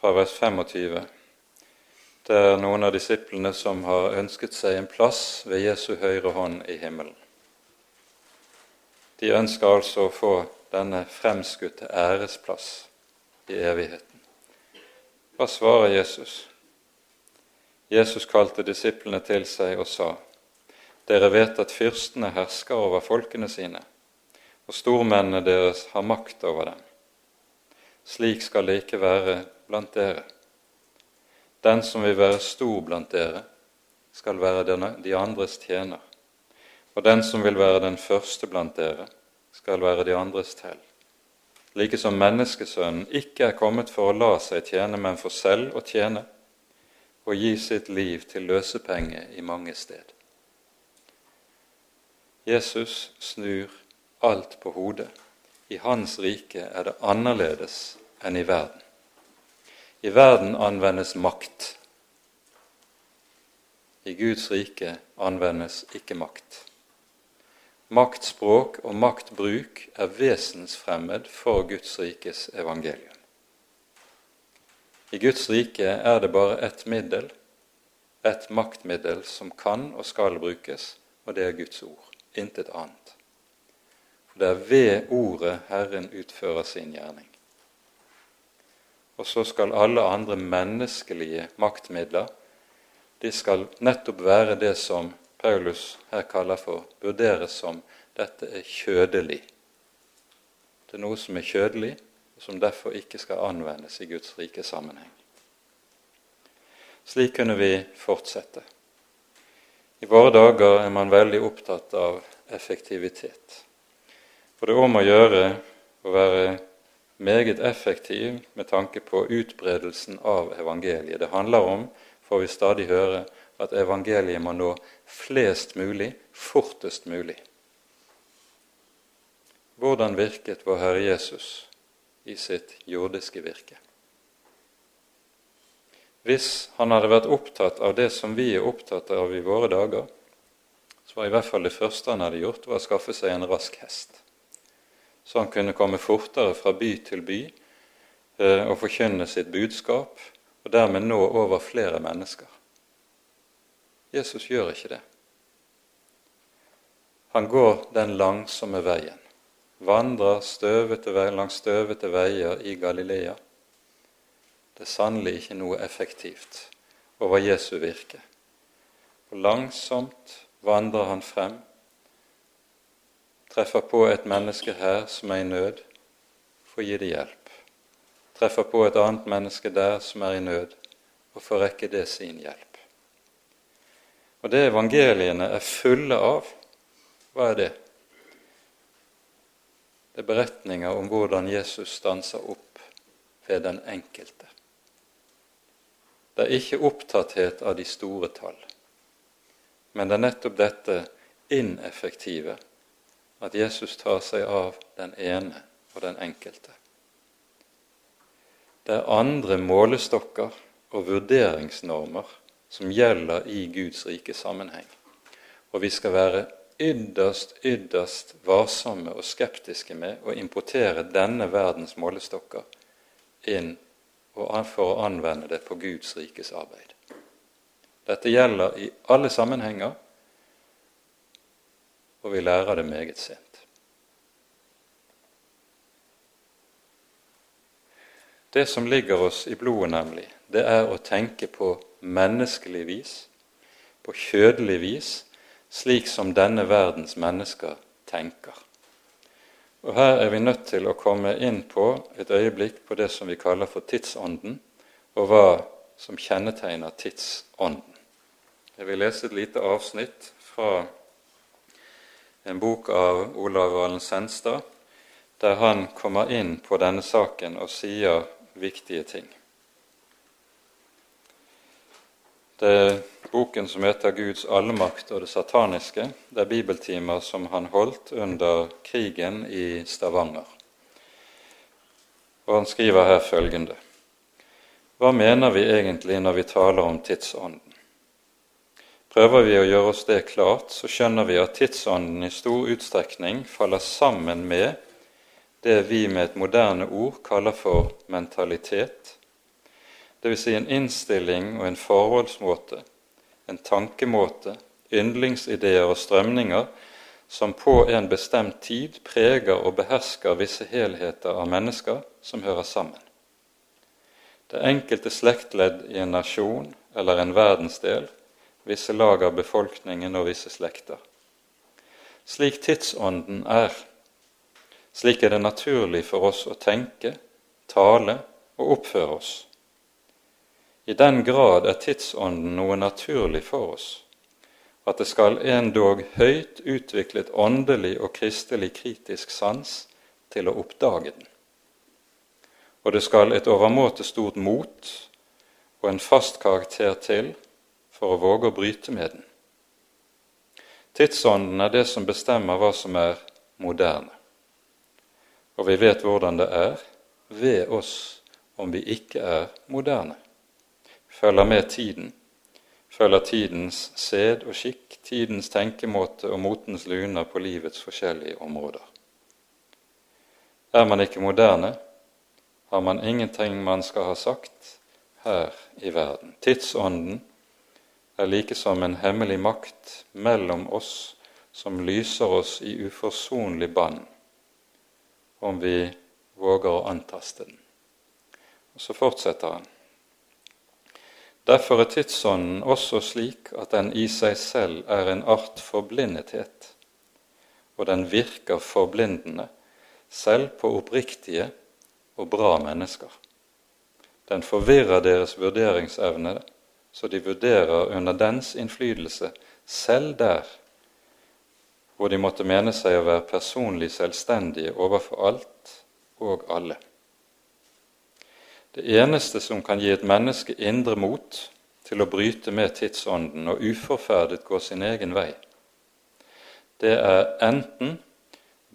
fra vers 25 det er noen av disiplene som har ønsket seg en plass ved Jesu høyre hånd i himmelen. De ønsker altså å få denne fremskutte æresplass i evigheten. Hva svarer Jesus? Jesus kalte disiplene til seg og sa:" Dere vet at fyrstene hersker over folkene sine, og stormennene deres har makt over dem. Slik skal det ikke være blant dere. Den som vil være stor blant dere, skal være de andres tjener, og den som vil være den første blant dere, skal være de andres tell like som menneskesønnen ikke er kommet for å la seg tjene, men for selv å tjene og gi sitt liv til løsepenge i mange sted. Jesus snur alt på hodet. I hans rike er det annerledes enn i verden. I verden anvendes makt. I Guds rike anvendes ikke makt. Maktspråk og maktbruk er vesensfremmed for Guds rikes evangelium. I Guds rike er det bare ett middel, ett maktmiddel som kan og skal brukes, og det er Guds ord. Intet annet. For det er ved ordet Herren utfører sin gjerning. Og så skal alle andre menneskelige maktmidler de skal nettopp være det som Paulus her kaller for, vurderes som dette er kjødelig. Det er noe som er kjødelig, og som derfor ikke skal anvendes i Guds rike sammenheng. Slik kunne vi fortsette. I våre dager er man veldig opptatt av effektivitet. For det er om å gjøre å være meget effektiv med tanke på utbredelsen av evangeliet. Det handler om, får vi stadig høre, at evangeliet må nå flest mulig fortest mulig. hvordan virket vår Herre Jesus i sitt jordiske virke. Hvis han hadde vært opptatt av det som vi er opptatt av i våre dager, så var i hvert fall det første han hadde gjort, var å skaffe seg en rask hest. Så han kunne komme fortere fra by til by eh, og forkynne sitt budskap, og dermed nå over flere mennesker. Jesus gjør ikke det. Han går den langsomme veien, vandrer støvete vei, langs støvete veier i Galilea. Det er sannelig ikke noe effektivt over Jesu virke. Og langsomt vandrer han frem, treffer på et menneske her som er i nød, får gi det hjelp. Treffer på et annet menneske der som er i nød, og får rekke det sin hjelp. Og det evangeliene er fulle av, hva er det? Det er beretninger om hvordan Jesus stanser opp ved den enkelte. Det er ikke opptatthet av de store tall, men det er nettopp dette ineffektive at Jesus tar seg av den ene og den enkelte. Det er andre målestokker og vurderingsnormer som gjelder i Guds rike sammenheng, og vi skal være ytterst, ytterst varsomme og skeptiske med å importere denne verdens målestokker inn for å anvende det på Guds rikes arbeid. Dette gjelder i alle sammenhenger, og vi lærer det meget sent. Det som ligger oss i blodet, nemlig, det er å tenke på menneskelig vis, på kjødelig vis, slik som denne verdens mennesker tenker. Og Her er vi nødt til å komme inn på et øyeblikk på det som vi kaller for tidsånden, og hva som kjennetegner tidsånden. Jeg vil lese et lite avsnitt fra en bok av Olav Valen Senstad, der han kommer inn på denne saken og sier viktige ting. Det er boken som heter 'Guds allmakt og det sataniske'. Det er bibeltimer som han holdt under krigen i Stavanger. Og Han skriver her følgende.: Hva mener vi egentlig når vi taler om tidsånden? Prøver vi å gjøre oss det klart, så skjønner vi at tidsånden i stor utstrekning faller sammen med det vi med et moderne ord kaller for mentalitet, dvs. Si en innstilling og en forholdsmåte, en tankemåte, yndlingsideer og strømninger som på en bestemt tid preger og behersker visse helheter av mennesker som hører sammen. Det enkelte slektledd i en nasjon eller en verdensdel, visse lag av befolkningen og visse slekter. Slik tidsånden er, slik er det naturlig for oss å tenke, tale og oppføre oss. I den grad er tidsånden noe naturlig for oss, at det skal endog høyt utviklet åndelig og kristelig kritisk sans til å oppdage den. Og det skal et overmåte stort mot og en fast karakter til for å våge å bryte med den. Tidsånden er det som bestemmer hva som er moderne. Og vi vet hvordan det er ved oss om vi ikke er moderne følger med tiden, følger tidens sed og skikk, tidens tenkemåte og motens luner på livets forskjellige områder. Er man ikke moderne, har man ingenting man skal ha sagt her i verden. Tidsånden er like som en hemmelig makt mellom oss som lyser oss i uforsonlig bann, om vi våger å antaste den. Og Så fortsetter han. Derfor er tidsånden også slik at den i seg selv er en art forblindethet, og den virker forblindende selv på oppriktige og bra mennesker. Den forvirrer deres vurderingsevne, så de vurderer under dens innflytelse selv der hvor de måtte mene seg å være personlig selvstendige overfor alt og alle. Det eneste som kan gi et menneske indre mot til å bryte med tidsånden og uforferdet gå sin egen vei, det er enten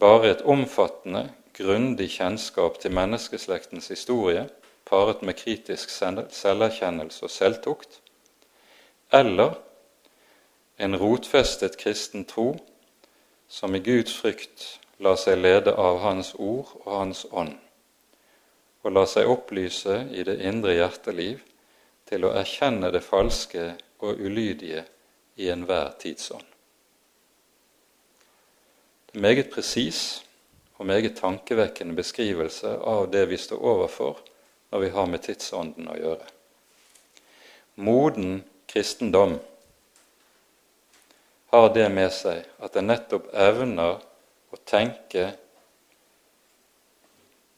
bare et omfattende, grundig kjennskap til menneskeslektens historie, paret med kritisk selverkjennelse og selvtukt, eller en rotfestet kristen tro som i Guds frykt lar seg lede av Hans ord og Hans ånd, og lar seg opplyse i det indre hjerteliv til å erkjenne det falske og ulydige i enhver tidsånd. Det er meget presis og meget tankevekkende beskrivelse av det vi står overfor når vi har med tidsånden å gjøre. Moden kristendom har det med seg at den nettopp evner å tenke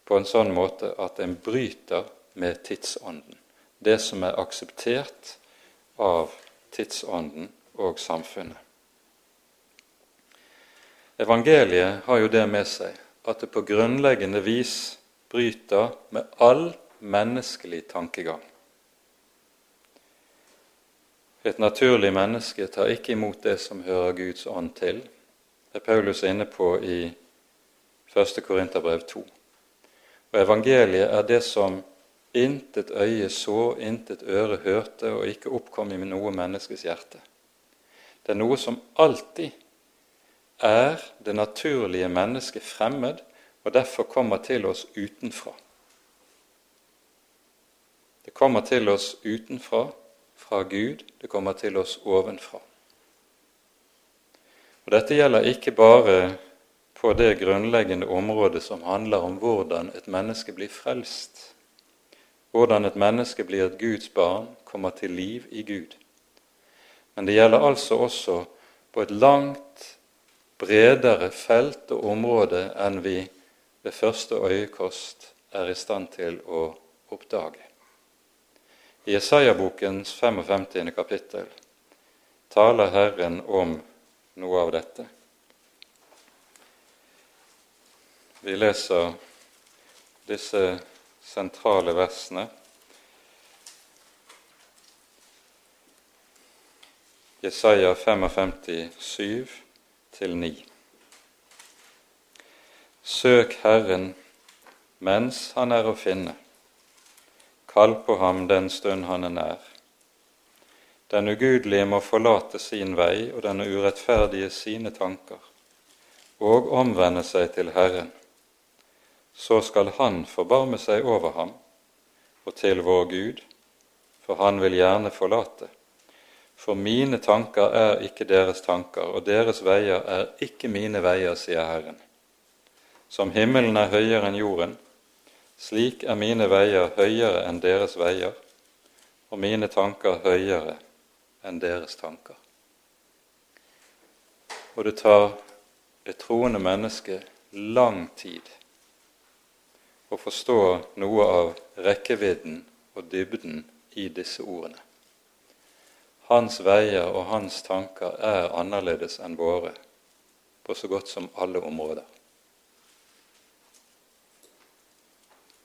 på en sånn måte at en bryter med tidsånden, det som er akseptert av tidsånden og samfunnet. Evangeliet har jo det med seg at det på grunnleggende vis bryter med all menneskelig tankegang. Et naturlig menneske tar ikke imot det som hører Guds ånd til. Det er Paulus inne på i 1. Korinterbrev 2. Og evangeliet er det som intet øye så, intet øre hørte og ikke oppkom i noe menneskes hjerte. Det er noe som alltid er det naturlige mennesket fremmed, og derfor kommer til oss utenfra. Det kommer til oss utenfra fra Gud, det kommer til oss ovenfra. Og Dette gjelder ikke bare på det grunnleggende området som handler om hvordan et menneske blir frelst, hvordan et menneske blir et Guds barn, kommer til liv i Gud. Men det gjelder altså også på et langt bredere felt og område enn vi ved første øyekost er i stand til å oppdage. I Jesaja-bokens 55. kapittel taler Herren om noe av dette. Vi leser disse sentrale versene. Jesaja 55, 7-9. Søk Herren mens han er å finne Kall på ham den stund han er nær. Den ugudelige må forlate sin vei og den urettferdige sine tanker, og omvende seg til Herren. Så skal Han forbarme seg over ham og til vår Gud, for Han vil gjerne forlate. For mine tanker er ikke deres tanker, og deres veier er ikke mine veier, sier Herren. Som himmelen er høyere enn jorden, slik er mine veier høyere enn deres veier, og mine tanker høyere enn deres tanker. Og det tar et troende menneske lang tid å forstå noe av rekkevidden og dybden i disse ordene. Hans veier og hans tanker er annerledes enn våre på så godt som alle områder.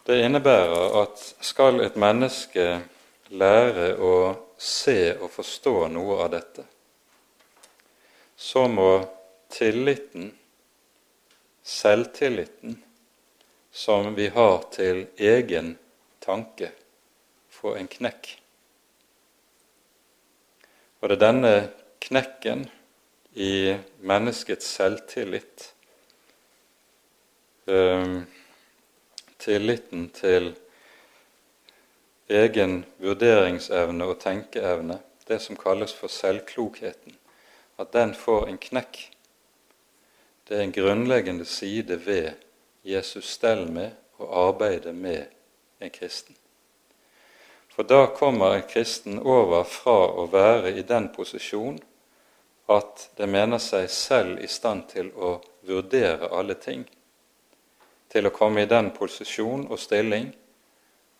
Det innebærer at skal et menneske lære å se og forstå noe av dette, så må tilliten, selvtilliten, som vi har til egen tanke, få en knekk. Og det er denne knekken i menneskets selvtillit tilliten til egen vurderingsevne og tenkeevne, det som kalles for selvklokheten, at den får en knekk. Det er en grunnleggende side ved Jesus stell med og arbeide med en kristen. For da kommer en kristen over fra å være i den posisjon at det mener seg selv i stand til å vurdere alle ting, til å komme i den posisjon og stilling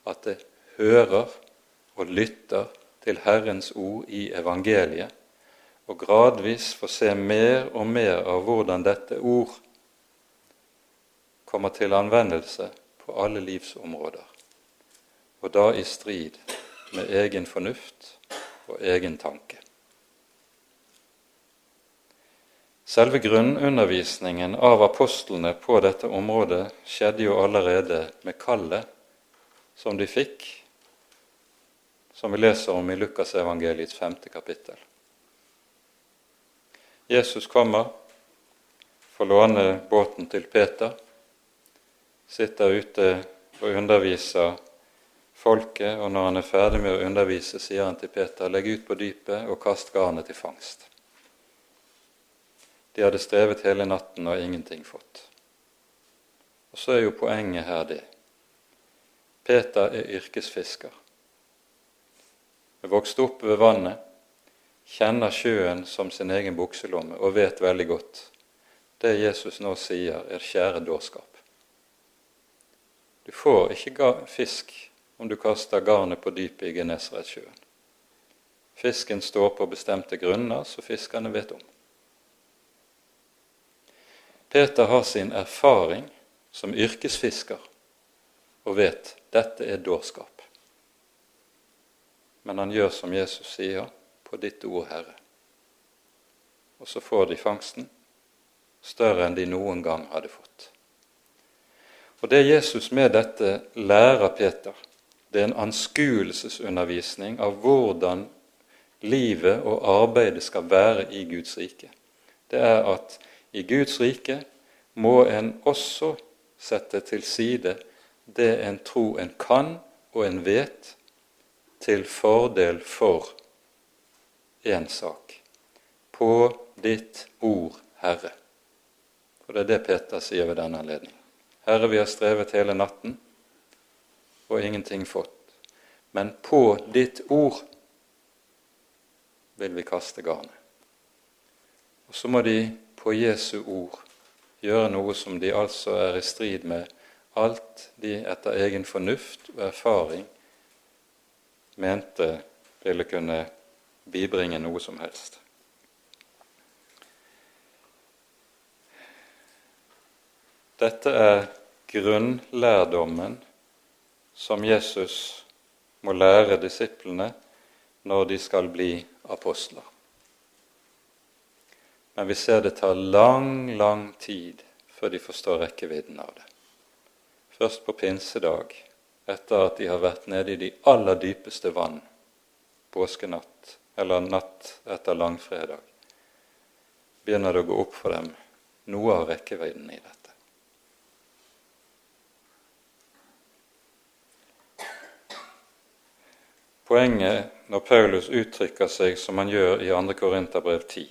at det hører og lytter til Herrens ord i evangeliet, og gradvis får se mer og mer av hvordan dette ord kommer til anvendelse på alle livsområder, og da i strid med egen fornuft og egen tanke. Selve grunnundervisningen av apostlene på dette området skjedde jo allerede med kallet som de fikk, som vi leser om i Lukasevangeliets femte kapittel. Jesus kommer, får låne båten til Peter, sitter ute og underviser folket, og når han er ferdig med å undervise, sier han til Peter, legg ut på dypet og kast garnet til fangst. De hadde strevet hele natten og ingenting fått. Og så er jo poenget her det. Peter er yrkesfisker. Er vokst opp ved vannet, kjenner sjøen som sin egen bukselomme og vet veldig godt det Jesus nå sier, er skjære dårskap. Du får ikke fisk om du kaster garnet på dypet i Genesaretsjøen. Fisken står på bestemte grunner, så fiskerne vet om. Peter har sin erfaring som yrkesfisker og vet dette er dårskap. Men han gjør som Jesus sier, på ditt ord, Herre. Og så får de fangsten, større enn de noen gang hadde fått. Og Det Jesus med dette lærer Peter, det er en anskuelsesundervisning av hvordan livet og arbeidet skal være i Guds rike. Det er at i Guds rike må en også sette til side det en tror en kan og en vet, til fordel for én sak. På ditt ord, Herre. For det er det Peter sier ved denne anledning. Herre, vi har strevet hele natten og ingenting fått. Men på ditt ord vil vi kaste garnet. Og så må de på Jesu ord gjøre noe som de altså er i strid med alt de etter egen fornuft og erfaring mente ville kunne bibringe noe som helst. Dette er grunnlærdommen som Jesus må lære disiplene når de skal bli apostler. Men vi ser det tar lang, lang tid før de forstår rekkevidden av det. Først på pinsedag, etter at de har vært nede i de aller dypeste vann påskenatt, eller natt etter langfredag, begynner det å gå opp for dem noe av rekkevidden i dette. Poenget når Paulus uttrykker seg som han gjør i 2. Korinterbrev 10,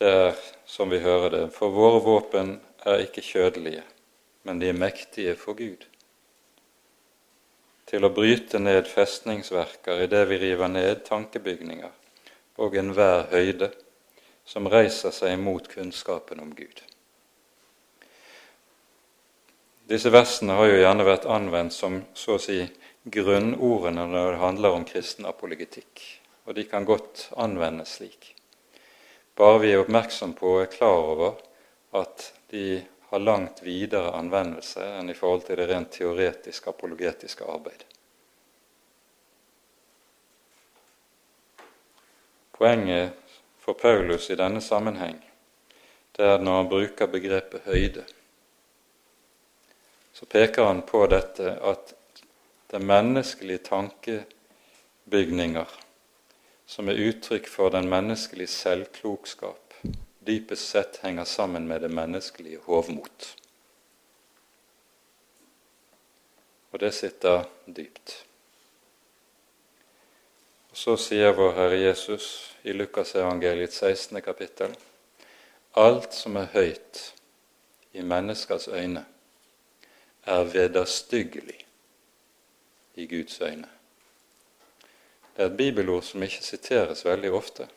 det er, som vi hører det, for våre våpen er ikke kjødelige, men de er mektige for Gud. Til å bryte ned festningsverker i det vi river ned tankebygninger og enhver høyde som reiser seg imot kunnskapen om Gud. Disse versene har jo gjerne vært anvendt som så å si grunnordene når det handler om kristen apologetikk, og de kan godt anvendes slik bare vi er oppmerksom på og er klar over at de har langt videre anvendelse enn i forhold til det rent teoretiske apologetiske arbeid. Poenget for Paulus i denne sammenheng det er når han bruker begrepet høyde. Så peker han på dette at det er menneskelige tankebygninger som er uttrykk for den menneskelige selvklokskap, dypest sett henger sammen med det menneskelige hovmot. Og det sitter dypt. Og Så sier vår Herre Jesus i Lukasevangeliets 16. kapittel alt som er høyt i menneskers øyne, er vederstyggelig i Guds øyne. Det er et bibelord som ikke siteres veldig ofte,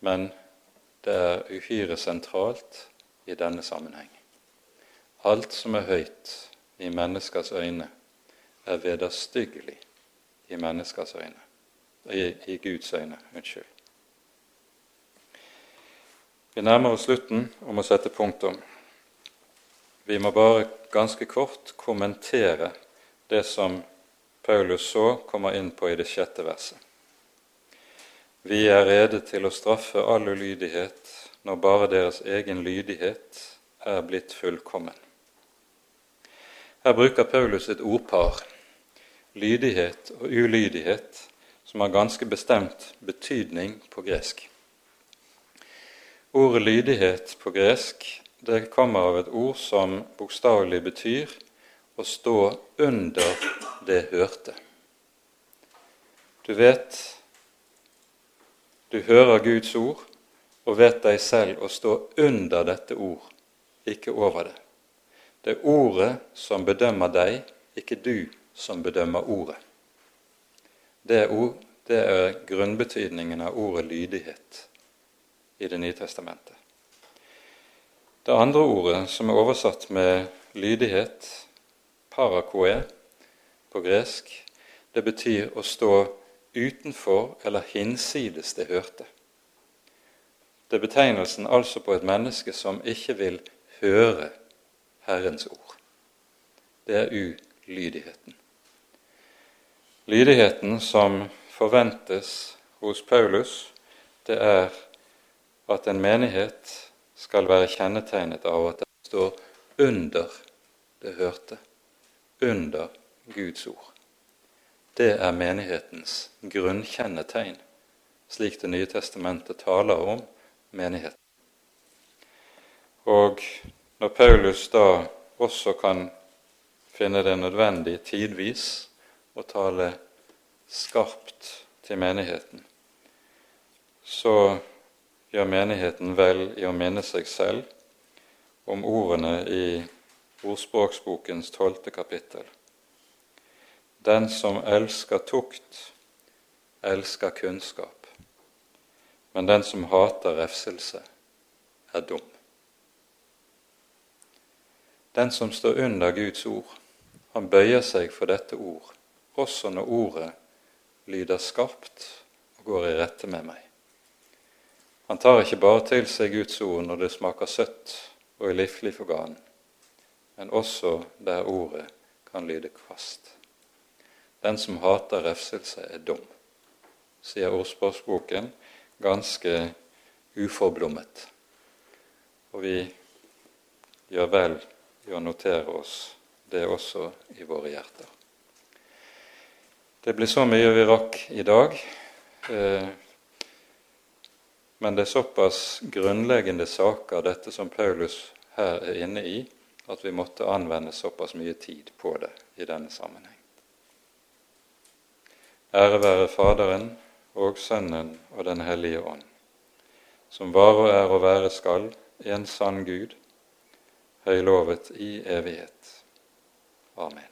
men det er uhyre sentralt i denne sammenheng. Alt som er høyt i menneskers øyne, er vederstyggelig i menneskers øyne. I, i Guds øyne. Unnskyld. Vi nærmer oss slutten om å sette punktum. Vi må bare ganske kort kommentere det som Paulus så kommer inn på i det sjette verset. vi er rede til å straffe all ulydighet når bare deres egen lydighet er blitt fullkommen. Her bruker Paulus et ordpar, lydighet og ulydighet, som har ganske bestemt betydning på gresk. Ordet lydighet på gresk det kommer av et ord som bokstavelig betyr å stå under det hørte. Du vet du hører Guds ord og vet deg selv å stå under dette ord, ikke over det. Det er ordet som bedømmer deg, ikke du som bedømmer ordet. Det er, ord, det er grunnbetydningen av ordet lydighet i Det nye testamentet. Det andre ordet som er oversatt med lydighet, parakoe på gresk, det betyr å stå utenfor eller hinsides det hørte. Det er betegnelsen altså på et menneske som ikke vil høre Herrens ord. Det er ulydigheten. Lydigheten som forventes hos Paulus, det er at en menighet skal være kjennetegnet av at den står under det hørte, under Guds ord. Det er menighetens grunnkjennetegn, slik Det nye testamentet taler om menigheten. Og når Paulus da også kan finne det nødvendig tidvis å tale skarpt til menigheten, så gjør menigheten vel i å minne seg selv om ordene i Ordspråksbokens tolvte kapittel. Den som elsker tukt, elsker kunnskap, men den som hater refselse, er dum. Den som står under Guds ord, han bøyer seg for dette ord, også når ordet lyder skarpt og går i rette med meg. Han tar ikke bare til seg Guds ord når det smaker søtt og er liflig for ganen, men også der ordet kan lyde kvast. Den som hater refselse, er dum, sier ordspråksboken ganske uforblommet. Og vi gjør vel i å notere oss det også i våre hjerter. Det blir så mye vi rakk i dag, eh, men det er såpass grunnleggende saker, dette som Paulus her er inne i, at vi måtte anvende såpass mye tid på det i denne sammenheng. Ære være Faderen og Sønnen og Den hellige ånd, som var og er og være skal, en sann Gud, høylovet i evighet. Amen.